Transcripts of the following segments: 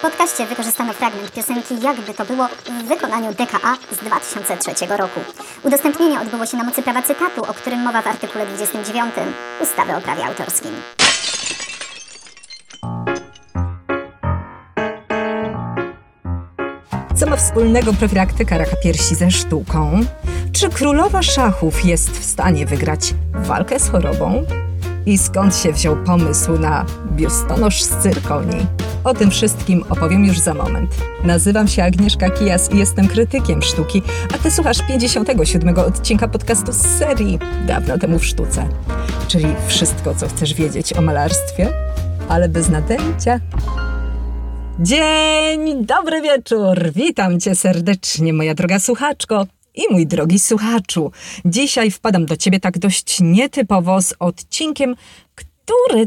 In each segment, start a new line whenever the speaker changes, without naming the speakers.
W podcaście wykorzystano fragment piosenki Jakby to było w wykonaniu DKA z 2003 roku. Udostępnienie odbyło się na mocy prawa cytatu, o którym mowa w artykule 29 ustawy o prawie autorskim.
Co ma wspólnego profilaktyka raka piersi ze sztuką? Czy królowa szachów jest w stanie wygrać walkę z chorobą? I skąd się wziął pomysł na biustonosz z cyrkoni? O tym wszystkim opowiem już za moment. Nazywam się Agnieszka Kijas i jestem krytykiem sztuki, a ty słuchasz 57 odcinka podcastu z serii Dawno temu w sztuce. Czyli wszystko, co chcesz wiedzieć o malarstwie, ale bez nadęcia. Dzień dobry wieczór! Witam cię serdecznie, moja droga słuchaczko i mój drogi słuchaczu. Dzisiaj wpadam do ciebie tak dość nietypowo z odcinkiem,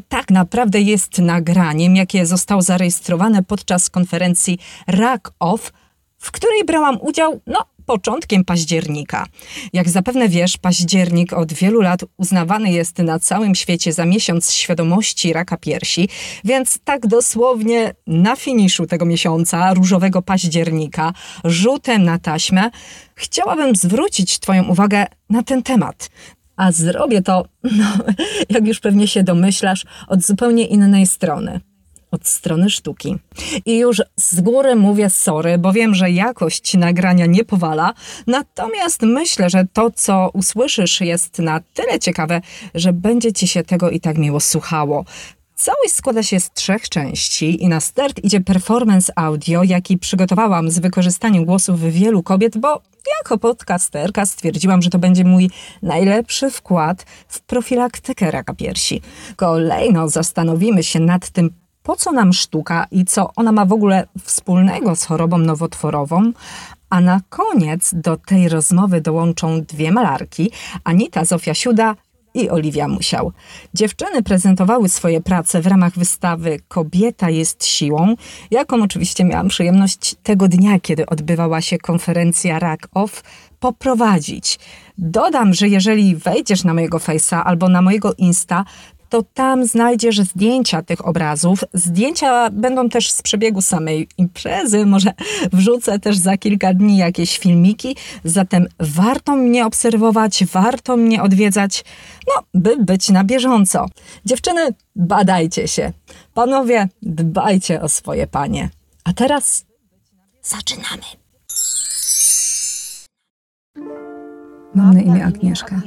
tak naprawdę jest nagraniem, jakie zostało zarejestrowane podczas konferencji Rack Off, w której brałam udział, no, początkiem października. Jak zapewne wiesz, październik od wielu lat uznawany jest na całym świecie za miesiąc świadomości raka piersi, więc tak dosłownie na finiszu tego miesiąca, różowego października, rzutem na taśmę, chciałabym zwrócić Twoją uwagę na ten temat. A zrobię to, no, jak już pewnie się domyślasz, od zupełnie innej strony od strony sztuki. I już z góry mówię sorry, bo wiem, że jakość nagrania nie powala, natomiast myślę, że to, co usłyszysz, jest na tyle ciekawe, że będzie ci się tego i tak miło słuchało. Całość składa się z trzech części i na start idzie performance audio, jaki przygotowałam z wykorzystaniem głosów wielu kobiet, bo jako podcasterka stwierdziłam, że to będzie mój najlepszy wkład w profilaktykę raka piersi. Kolejno zastanowimy się nad tym, po co nam sztuka i co ona ma w ogóle wspólnego z chorobą nowotworową. A na koniec do tej rozmowy dołączą dwie malarki, Anita Zofia Siuda i Oliwia Musiał. Dziewczyny prezentowały swoje prace w ramach wystawy Kobieta jest siłą, jaką oczywiście miałam przyjemność tego dnia, kiedy odbywała się konferencja Rack Off, poprowadzić. Dodam, że jeżeli wejdziesz na mojego Face'a albo na mojego Insta, to tam znajdziesz zdjęcia tych obrazów. Zdjęcia będą też z przebiegu samej imprezy. Może wrzucę też za kilka dni jakieś filmiki. Zatem warto mnie obserwować, warto mnie odwiedzać, no, by być na bieżąco. Dziewczyny, badajcie się. Panowie, dbajcie o swoje panie. A teraz zaczynamy. Mam na imię Agnieszka.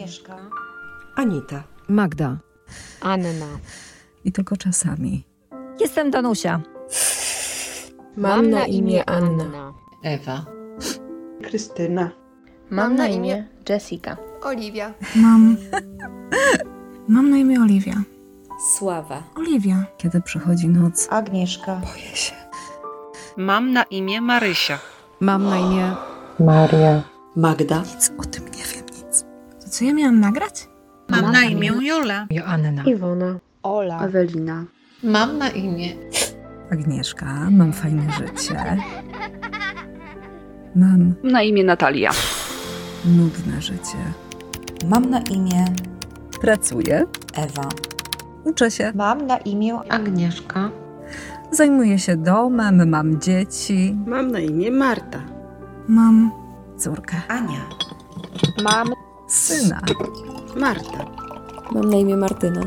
Anita.
Magda.
Anna.
I tylko czasami.
Jestem Danusia.
Mam na imię Anna.
Ewa.
Krystyna.
Mam na imię Jessica.
Oliwia.
Mam. Mam na imię Oliwia.
Sława.
Oliwia.
Kiedy przychodzi noc,
Agnieszka.
boję się.
Mam na imię Marysia.
Mam na imię
Maria. Magda.
Nic o tym nie wiem, nic.
To co ja miałam nagrać?
Mam na imię Jola.
Joanna.
Iwona.
Ola.
Ewelina.
Mam na imię.
Agnieszka, mam fajne życie. Mam
Na imię Natalia.
nudne życie.
Mam na imię
Pracuję,
Ewa.
uczę się,
Mam na imię
Agnieszka.
zajmuję się domem, mam dzieci,
Mam na imię Marta.
Mam.
córkę,
Ania.
Mam.
syna.
Marta.
Mam na imię Martyna.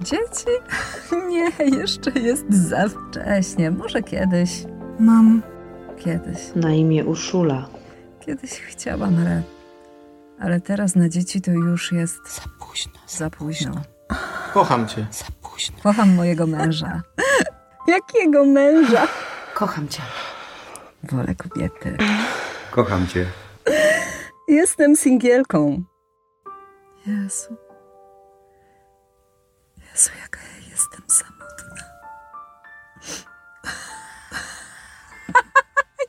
Dzieci? Nie, jeszcze jest za wcześnie. Może kiedyś,
Mam.
kiedyś.
Na imię Urszula.
Kiedyś chciałam, ale, ale teraz na dzieci to już jest
Za późno.
za późno.
Kocham cię.
Za późno.
Kocham mojego męża. Jakiego męża?
Kocham cię.
Wolę kobiety.
Kocham cię.
Jestem singielką. Jezu. Jezu, jaka ja jestem samotna.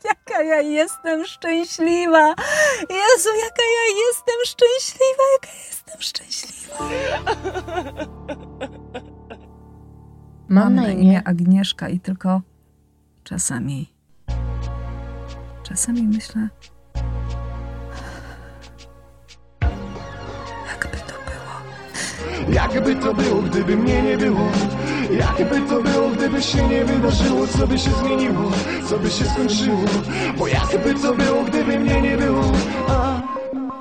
jaka ja jestem szczęśliwa. Jezu, jaka ja jestem szczęśliwa, jaka ja jestem szczęśliwa.
Mam na imię
Agnieszka i tylko czasami, czasami myślę, jakby to było.
Gdyby mnie nie było Jakby to było, gdyby się nie wydarzyło Co by się zmieniło, co by się skończyło Bo jakby to było, gdyby mnie nie było A...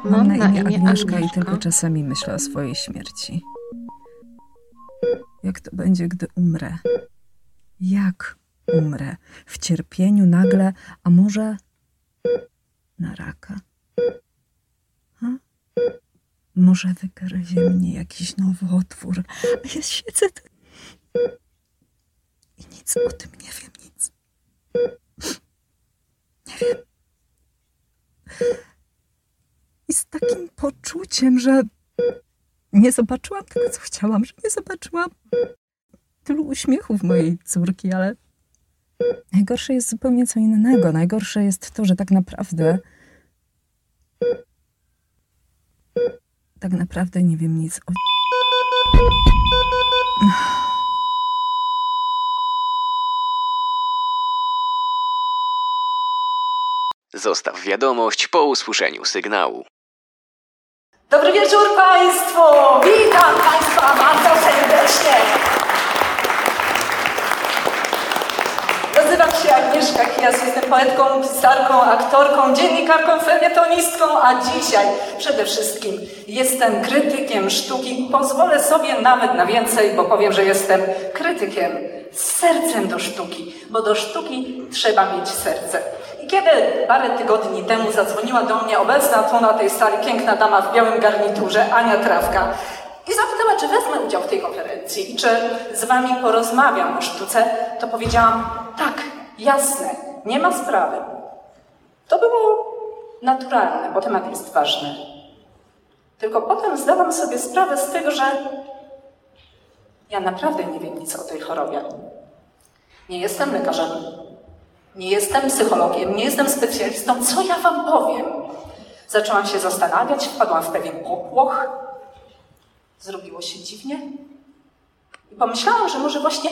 Mam na imię Agnieszka i tylko czasami myślę o swojej śmierci. Jak to będzie, gdy umrę? Jak umrę? W cierpieniu nagle, a może na raka? Ha? Może wygryzie mnie jakiś nowotwór, a ja siedzę i nic o tym nie wiem, nic. Nie wiem. I z takim poczuciem, że nie zobaczyłam tego, co chciałam, że nie zobaczyłam tylu uśmiechów mojej córki, ale najgorsze jest zupełnie co innego. Najgorsze jest to, że tak naprawdę tak naprawdę nie wiem nic o
Zostaw wiadomość po usłyszeniu sygnału.
Dobry wieczór Państwu! Witam Państwa bardzo serdecznie! Nazywam się Agnieszka Kijas, jestem poetką, pisarką, aktorką, dziennikarką, felietonistką, a dzisiaj przede wszystkim jestem krytykiem sztuki. Pozwolę sobie nawet na więcej, bo powiem, że jestem krytykiem z sercem do sztuki, bo do sztuki trzeba mieć serce. I kiedy parę tygodni temu zadzwoniła do mnie obecna tu na tej sali piękna dama w białym garniturze, Ania Trawka, czy wezmę udział w tej konferencji i czy z wami porozmawiam o sztuce, to powiedziałam, tak, jasne, nie ma sprawy. To było naturalne, bo temat jest ważny. Tylko potem zdałam sobie sprawę z tego, że ja naprawdę nie wiem nic o tej chorobie. Nie jestem lekarzem, nie jestem psychologiem, nie jestem specjalistą. Co ja wam powiem? Zaczęłam się zastanawiać, wpadłam w pewien popłoch. Zrobiło się dziwnie. I pomyślałam, że może właśnie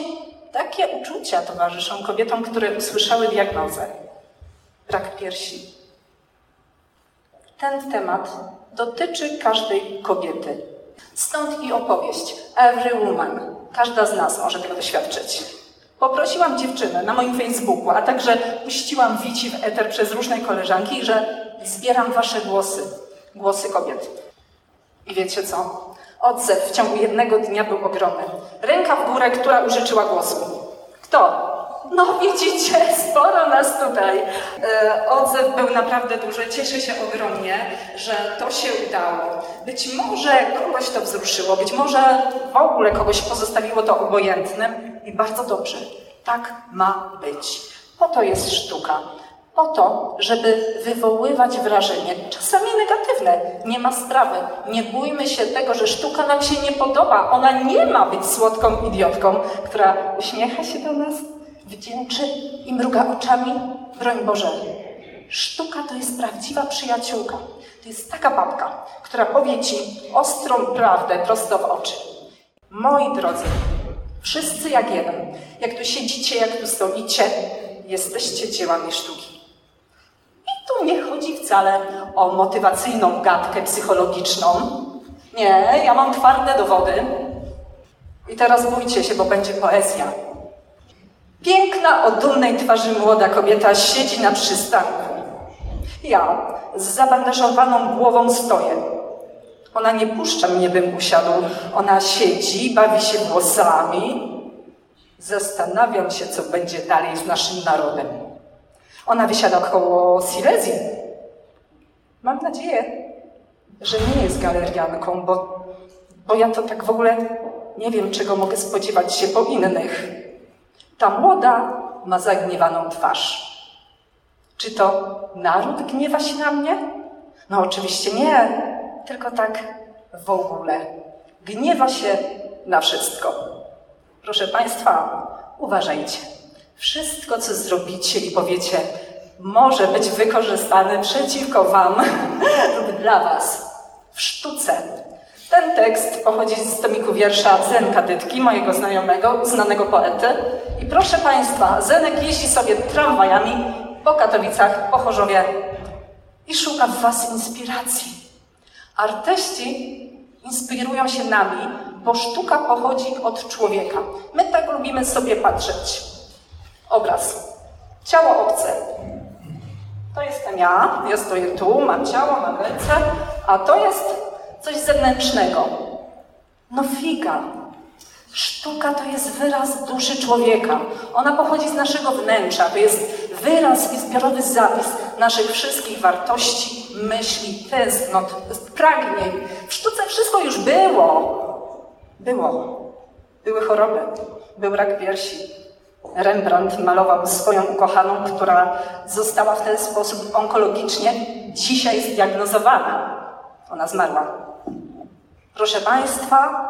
takie uczucia towarzyszą kobietom, które usłyszały diagnozę. Brak piersi. Ten temat dotyczy każdej kobiety. Stąd i opowieść Every Woman. Każda z nas może tego doświadczyć. Poprosiłam dziewczynę na moim Facebooku, a także puściłam wici w eter przez różne koleżanki, że zbieram wasze głosy, głosy kobiet. I wiecie co? Odzew w ciągu jednego dnia był ogromny. Ręka w górę, która użyczyła głosu. Kto? No widzicie, sporo nas tutaj. E, odzew był naprawdę duży. Cieszę się ogromnie, że to się udało. Być może kogoś to wzruszyło, być może w ogóle kogoś pozostawiło to obojętnym i bardzo dobrze. Tak ma być. Po to jest sztuka. Po to, żeby wywoływać wrażenie, czasami negatywne. Nie ma sprawy. Nie bójmy się tego, że sztuka nam się nie podoba. Ona nie ma być słodką idiotką, która uśmiecha się do nas, wdzięczy i mruga oczami. Broń Boże. Sztuka to jest prawdziwa przyjaciółka. To jest taka babka, która powie ci ostrą prawdę prosto w oczy. Moi drodzy, wszyscy jak jeden, jak tu siedzicie, jak tu stoicie, jesteście dziełami sztuki. Tu nie chodzi wcale o motywacyjną gadkę psychologiczną. Nie, ja mam twarde dowody. I teraz bójcie się, bo będzie poezja. Piękna, o dumnej twarzy młoda kobieta siedzi na przystanku. Ja z zabandażowaną głową stoję. Ona nie puszcza mnie, bym usiadł. Ona siedzi, bawi się włosami. Zastanawiam się, co będzie dalej z naszym narodem. Ona wysiada koło Silesii. Mam nadzieję, że nie jest galerianką, bo, bo ja to tak w ogóle nie wiem, czego mogę spodziewać się po innych. Ta młoda ma zagniewaną twarz. Czy to naród gniewa się na mnie? No oczywiście nie, tylko tak w ogóle. Gniewa się na wszystko. Proszę Państwa, uważajcie. Wszystko, co zrobicie i powiecie, może być wykorzystane przeciwko Wam lub dla Was w sztuce. Ten tekst pochodzi z tomiku wiersza Zen Kadytki, mojego znajomego, znanego poety. I proszę Państwa, Zenek jeździ sobie tramwajami po Katowicach, po Chorzowie i szuka w Was inspiracji. Artyści inspirują się nami, bo sztuka pochodzi od człowieka. My tak lubimy sobie patrzeć. Obraz. Ciało obce. To jestem ja, ja stoję tu, mam ciało, mam ręce, a to jest coś zewnętrznego. No figa. Sztuka to jest wyraz duszy człowieka. Ona pochodzi z naszego wnętrza. To jest wyraz i zbiorowy zapis naszych wszystkich wartości, myśli, tęsknot, pragnień. W sztuce wszystko już było. Było. Były choroby, był rak piersi. Rembrandt malował swoją ukochaną, która została w ten sposób onkologicznie dzisiaj zdiagnozowana. Ona zmarła. Proszę Państwa,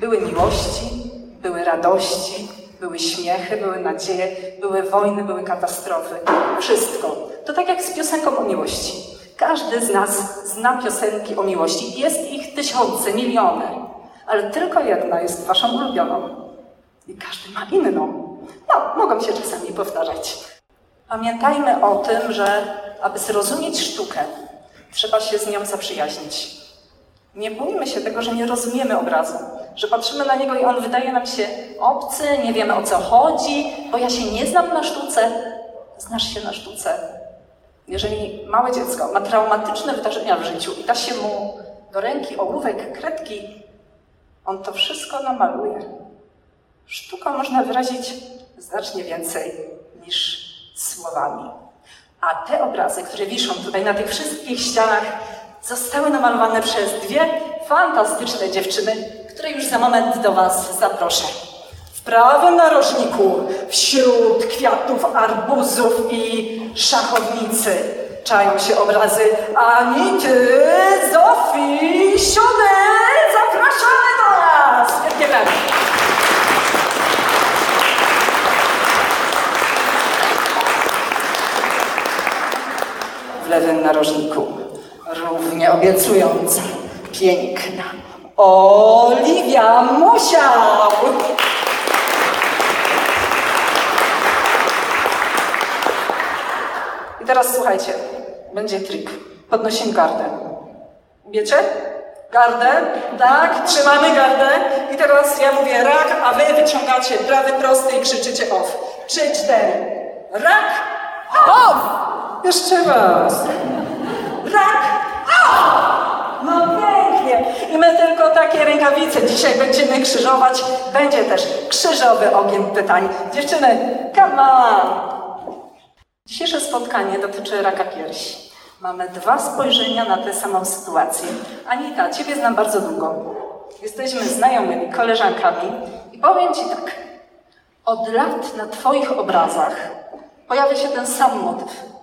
były miłości, były radości, były śmiechy, były nadzieje, były wojny, były katastrofy. Wszystko. To tak jak z piosenką o miłości. Każdy z nas zna piosenki o miłości. Jest ich tysiące, miliony. Ale tylko jedna jest waszą ulubioną. I każdy ma inną. No, mogą się czasami powtarzać. Pamiętajmy o tym, że aby zrozumieć sztukę, trzeba się z nią zaprzyjaźnić. Nie bójmy się tego, że nie rozumiemy obrazu, że patrzymy na niego i on wydaje nam się obcy, nie wiemy o co chodzi, bo ja się nie znam na sztuce. Znasz się na sztuce. Jeżeli małe dziecko ma traumatyczne wydarzenia w życiu i da się mu do ręki ołówek, kredki, on to wszystko namaluje. Sztuką można wyrazić znacznie więcej niż słowami. A te obrazy, które wiszą tutaj na tych wszystkich ścianach, zostały namalowane przez dwie fantastyczne dziewczyny, które już za moment do Was zaproszę. W prawym narożniku, wśród kwiatów, arbuzów i szachownicy, czają się obrazy Anity, Zofii, Siony. Zapraszamy do nas! Wielkie brawa! W lewym narożniku równie obiecująca, piękna Oliwia Musiał. I teraz słuchajcie, będzie trik. Podnosimy gardę. Wiecie? Gardę, tak, trzymamy gardę i teraz ja mówię rak, a wy wyciągacie prawy prosty i krzyczycie off. Trzy, cztery. Rak, off! Jeszcze raz. Rak, off! No pięknie. I my tylko takie rękawice dzisiaj będziemy krzyżować. Będzie też krzyżowy ogień pytań. Dziewczyny, come on! Dzisiejsze spotkanie dotyczy raka piersi. Mamy dwa spojrzenia na tę samą sytuację. Anita, Ciebie znam bardzo długo. Jesteśmy znajomymi, koleżankami i powiem Ci tak. Od lat na Twoich obrazach pojawia się ten sam motyw.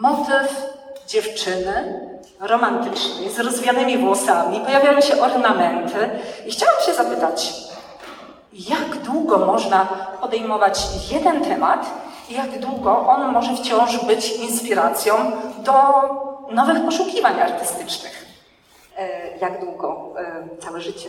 Motyw dziewczyny romantycznej, z rozwianymi włosami, pojawiają się ornamenty i chciałam się zapytać, jak długo można podejmować jeden temat i jak długo on może wciąż być inspiracją do nowych poszukiwań artystycznych?
Jak długo? E, Całe życie.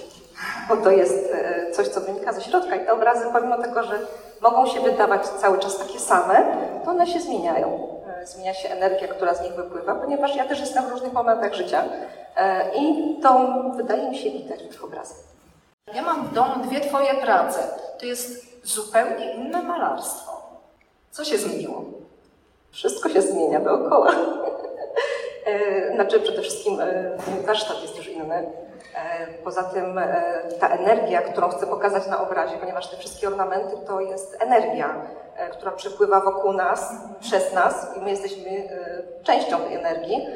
Bo to jest e, coś, co wynika ze środka i te obrazy, pomimo tego, że mogą się wydawać cały czas takie same, to one się zmieniają. E, Zmienia się energia, która z nich wypływa, ponieważ ja też jestem w różnych momentach życia e, i to wydaje mi się widać w tych obrazach.
Ja mam w domu dwie Twoje prace. To jest zupełnie inne malarstwo. Co się zmieniło?
Wszystko się zmienia dookoła. E, Znaczy przede wszystkim warsztat jest już inny. E, Poza tym e, ta energia, którą chcę pokazać na obrazie, ponieważ te wszystkie ornamenty to jest energia, e, która przepływa wokół nas, przez nas i my jesteśmy częścią tej energii.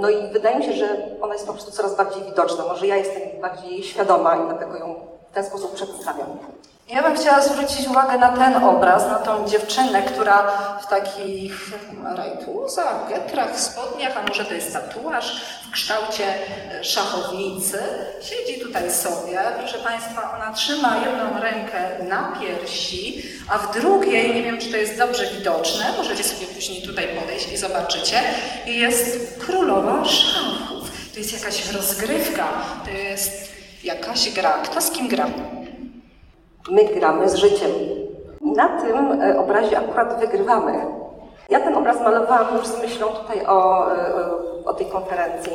No i wydaje mi się, że ona jest po prostu coraz bardziej widoczna. Może ja jestem bardziej świadoma i dlatego ją w ten sposób przedstawiam.
Ja bym chciała zwrócić uwagę na ten obraz, na tą dziewczynę, która w takich rajtuzach, getrach, spodniach, a może to jest tatuaż w kształcie e, szachownicy, siedzi tutaj sobie. Proszę Państwa, ona trzyma jedną rękę na piersi, a w drugiej, nie wiem czy to jest dobrze widoczne, możecie sobie później tutaj podejść i zobaczycie, jest królowa szachów. To jest jakaś rozgrywka, to jest jakaś gra. Kto z kim gra?
My gramy z życiem. I na tym e, obrazie akurat wygrywamy. Ja ten obraz malowałam już z myślą tutaj o, e, o tej konferencji.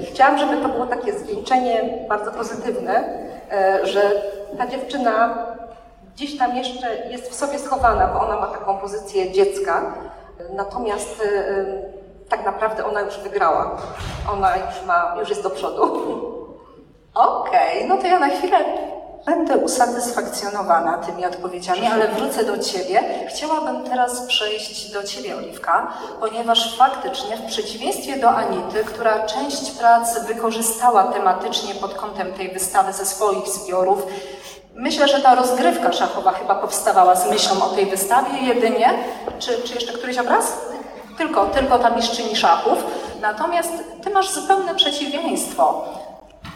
I chciałam, żeby to było takie zwieńczenie bardzo pozytywne, że ta dziewczyna gdzieś tam jeszcze jest w sobie schowana, bo ona ma taką pozycję dziecka, natomiast tak naprawdę ona już wygrała. Ona już ma, już jest do przodu.
Okej, okay, no to ja na chwilę będę usatysfakcjonowana tymi odpowiedziami, ale wrócę do Ciebie. Chciałabym teraz przejść do Ciebie, Oliwka, ponieważ faktycznie w przeciwieństwie do Anity, która część prac wykorzystała tematycznie pod kątem tej wystawy ze swoich zbiorów, Myślę, że ta rozgrywka szachowa chyba powstawała z myślą o tej wystawie jedynie. Czy, czy jeszcze któryś obraz? Tylko, tylko ta mistrzyni szachów. Natomiast ty masz zupełne przeciwieństwo.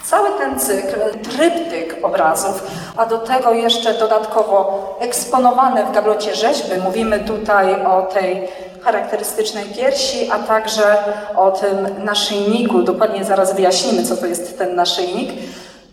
Cały ten cykl, tryptyk obrazów, a do tego jeszcze dodatkowo eksponowane w gablocie rzeźby. Mówimy tutaj o tej charakterystycznej piersi, a także o tym naszyjniku. Dokładnie zaraz wyjaśnimy, co to jest ten naszyjnik.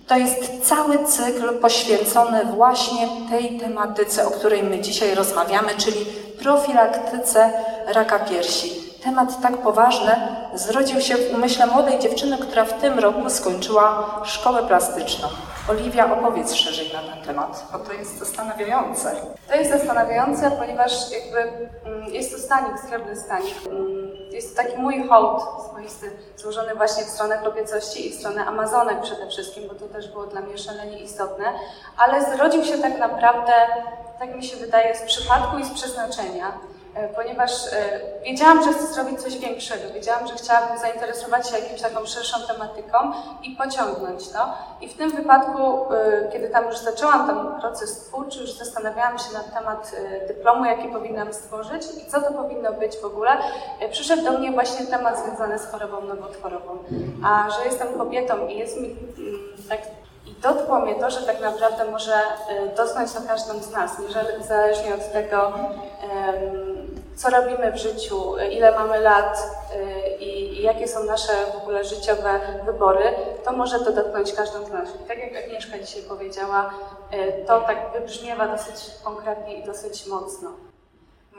To jest cały cykl poświęcony właśnie tej tematyce, o której my dzisiaj rozmawiamy, czyli profilaktyce raka piersi temat tak poważny zrodził się w umyśle młodej dziewczyny, która w tym roku skończyła szkołę plastyczną. Oliwia, opowiedz szerzej na ten temat, bo to jest zastanawiające.
To jest zastanawiające, ponieważ jakby mm, jest to stanik, srebrny stanik. Mm, jest to taki mój hołd swoisty, złożony właśnie w stronę kobiecości i w stronę Amazonek przede wszystkim, bo to też było dla mnie szalenie istotne, ale zrodził się tak naprawdę, tak mi się wydaje, z przypadku i z przeznaczenia ponieważ e, wiedziałam, że chcę zrobić coś większego. Wiedziałam, że chciałabym zainteresować się jakimś taką szerszą tematyką i pociągnąć to. I w tym wypadku, e, kiedy tam już zaczęłam ten proces twórczy, już zastanawiałam się na temat dyplomu, jaki powinnam stworzyć i co to powinno być w ogóle, przyszedł do mnie właśnie temat związany z chorobą nowotworową. A że jestem kobietą i jest mi mm, tak i dotkło mnie to, że tak naprawdę może dotknąć to każdą z nas, niezależnie od tego, co robimy w życiu, ile mamy lat y, i jakie są nasze w ogóle życiowe wybory, to może to dotknąć każdą z nas. I tak jak Agnieszka dzisiaj powiedziała, y, to tak wybrzmiewa dosyć konkretnie i dosyć mocno.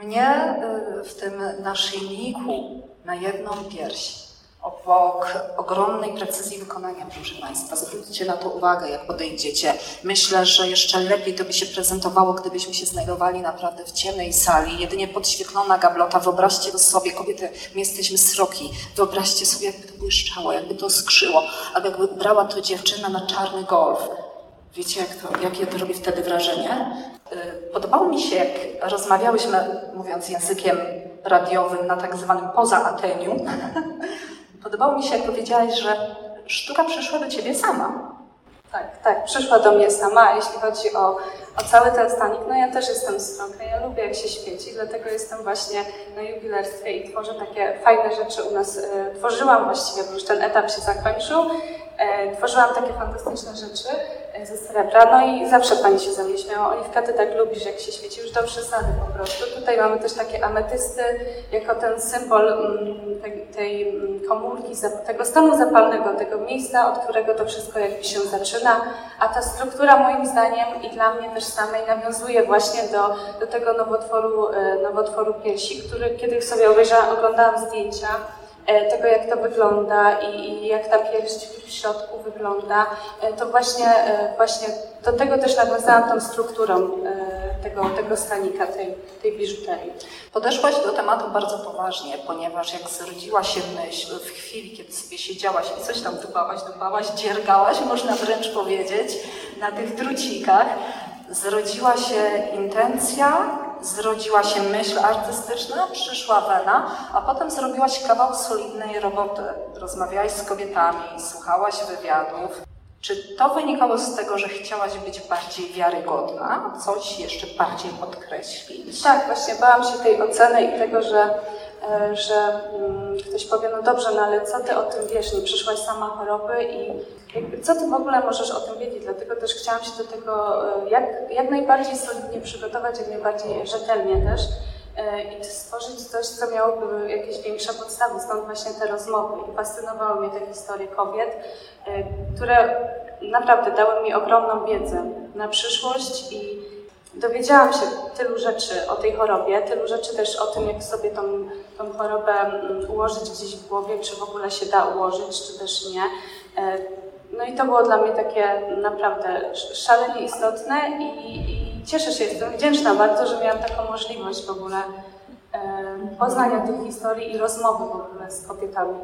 Mnie y, w tym naszyjniku na jedną pierś obok ogromnej precyzji wykonania, proszę Państwa. Zwróćcie na to uwagę, jak podejdziecie. Myślę, że jeszcze lepiej to by się prezentowało, gdybyśmy się znajdowali naprawdę w ciemnej sali, jedynie podświetlona gablota. Wyobraźcie to sobie, kobiety, my jesteśmy sroki. Wyobraźcie sobie, jakby to błyszczało, jakby to skrzyło, albo jakby brała to dziewczyna na czarny golf. Wiecie, jak to, jakie to robi wtedy wrażenie? Y, podobało mi się, jak rozmawiałyśmy, mówiąc językiem radiowym, na tak zwanym poza Ateniu, Podobało mi się, jak powiedziałaś, że sztuka przyszła do ciebie sama.
Tak, tak, przyszła do mnie sama. Jeśli chodzi o, o cały ten stanik, no ja też jestem stroka, ja lubię jak się świeci, dlatego jestem właśnie na jubilerstwie i tworzę takie fajne rzeczy u nas. E, tworzyłam właściwie, bo już ten etap się zakończył, e, tworzyłam takie fantastyczne rzeczy ze srebra. No i zawsze pani się ze mnie śmiała. Oliwka, ty tak lubisz, jak się świeci, już do przesady po prostu. Tutaj mamy też takie ametysty, jako ten symbol mm, tej, mm, komórki, tego stanu zapalnego, tego miejsca, od którego to wszystko jakby się zaczyna. A ta struktura moim zdaniem i dla mnie też samej nawiązuje właśnie do, do tego nowotworu, e, nowotworu piersi, który kiedy sobie obejrzałam, oglądałam zdjęcia, tego, jak to wygląda i jak ta pierś w środku wygląda, e, to właśnie, e, właśnie do tego też nawiązałam tą strukturą tego, tego stanika, tej, tej biżuterii.
Podeszłaś do tematu bardzo poważnie, ponieważ jak zrodziła się myśl w chwili, kiedy sobie siedziałaś i coś tam dupałaś, dupałaś, dziergałaś, można wręcz powiedzieć, na tych drucikach, zrodziła się intencja, zrodziła się myśl artystyczna, przyszła wena, a potem zrobiłaś kawał solidnej roboty. Rozmawiałaś z kobietami, słuchałaś wywiadów. Czy to wynikało z tego, że chciałaś być bardziej wiarygodna? Coś jeszcze bardziej podkreślić?
Tak, właśnie bałam się tej oceny i tego, że E, że mm, ktoś powie, no dobrze, no ale co ty o tym wiesz, nie przyszłaś sama choroby i co ty w ogóle możesz o tym wiedzieć? Dlatego też chciałam się do tego e, jak, jak najbardziej solidnie przygotować, jak najbardziej rzetelnie też e, i stworzyć coś, co miałoby jakieś większe podstawy, stąd właśnie te rozmowy. I fascynowały mnie te historie kobiet, które naprawdę dały mi ogromną wiedzę na przyszłość i dowiedziałam się tylu rzeczy o tej chorobie, tylu rzeczy też o tym, jak sobie tą, tą chorobę mm, ułożyć gdzieś w głowie, czy w ogóle się da ułożyć, czy też nie. E, no i to było dla mnie takie naprawdę szalenie istotne i, i cieszę się, jestem wdzięczna bardzo, że miałam taką możliwość w ogóle e, poznania tych historii i rozmowy w ogóle z kobietami.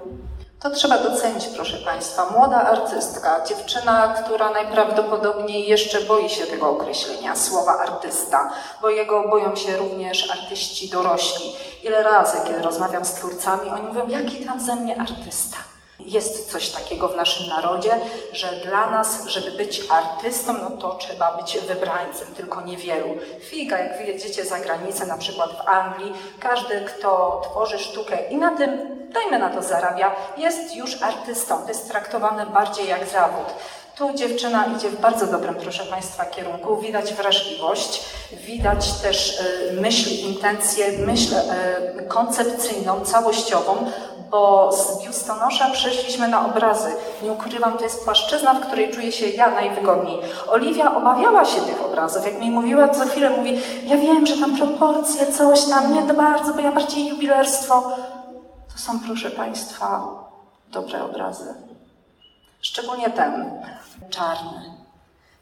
To trzeba docenić, proszę Państwa. Młoda artystka, dziewczyna, która najprawdopodobniej jeszcze boi się tego określenia, słowa artysta, bo jego boją się również artyści dorośli. Ile razy, kiedy rozmawiam z twórcami, oni mówią, jaki tam ze mnie artysta. Jest coś takiego w naszym narodzie, że dla nas, żeby być artystą, no to trzeba być wybrańcem, tylko niewielu. Figa, jak wyjedziecie za granicę, na przykład w Anglii, każdy, kto tworzy sztukę i na tym, dajmy na to, zarabia, jest już artystą. Jest traktowane bardziej jak zawód. Tu dziewczyna idzie w bardzo dobrym, proszę Państwa, kierunku. Widać wrażliwość, widać też y, myśl, intencję, myśl y, koncepcyjną, całościową, bo z biustonosza przeszliśmy na obrazy. Nie ukrywam, to jest płaszczyzna, w której czuję się ja najwygodniej. Oliwia obawiała się tych obrazów. Jak mi mówiła, co chwilę mówi, ja wiem, że tam proporcje, coś tam, nie bardzo, bo ja bardziej jubilerstwo. To są, proszę Państwa, dobre obrazy. Szczególnie ten, czarny.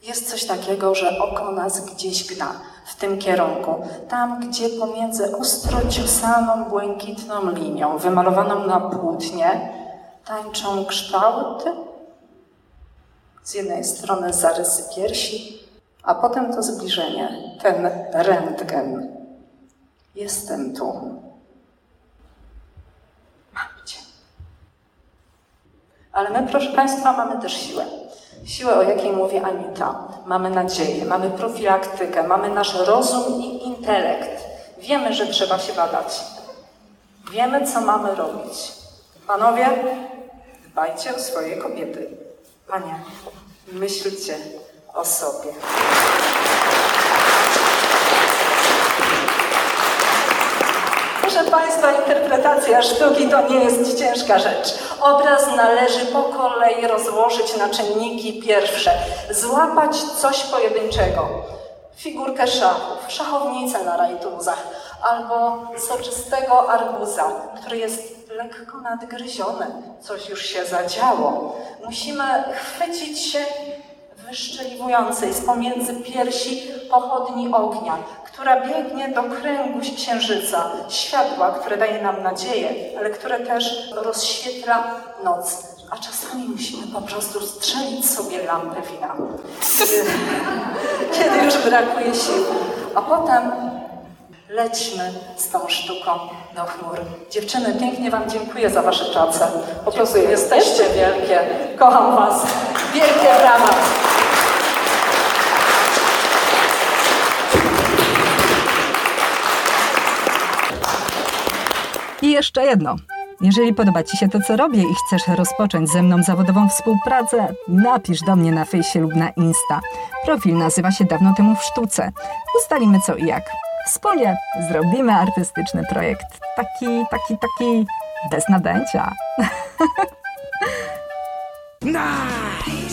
Jest coś takiego, że oko nas gdzieś gna w tym kierunku. Tam, gdzie pomiędzy ostro ciosaną, błękitną linią, wymalowaną na płótnie, tańczą kształty. Z jednej strony zarysy piersi, a potem to zbliżenie, ten rentgen. Jestem tu. Mam cię. Ale my, proszę Państwa, mamy też siłę. Siłę, o jakiej mówi Anita. Mamy nadzieję, mamy profilaktykę, mamy nasz rozum i intelekt. Wiemy, że trzeba się badać. Wiemy, co mamy robić. Panowie, dbajcie o swoje kobiety. Panie, myślcie o sobie. Proszę Państwa, interpretacja sztuki to nie jest ciężka rzecz. Obraz należy po kolei rozłożyć na czynniki pierwsze, złapać coś pojedynczego. Figurkę szachów, szachownicę na rajtuzach, albo soczystego arbuza, który jest lekko nadgryziony. Coś już się zadziało. Musimy chwycić się wyszczeliwującej z pomiędzy piersi pochodni ognia, która biegnie do kręgu księżyca, światła, które daje nam nadzieję, ale które też rozświetla noc. A czasami musimy po prostu strzelić sobie lampę wina, kiedy, kiedy już brakuje sił. A potem lećmy z tą sztuką do chmur. Dziewczyny, pięknie Wam dziękuję za Wasze pracę. Po prostu jesteście wielkie. Kocham Was. Wielkie brawa.
Jeszcze jedno. Jeżeli podoba Ci się to, co robię i chcesz rozpocząć ze mną zawodową współpracę, napisz do mnie na fejsie lub na Insta. Profil nazywa się Dawno temu w sztuce. Ustalimy co i jak. Wspólnie zrobimy artystyczny projekt. Taki, taki, taki bez nadęcia.
Nah!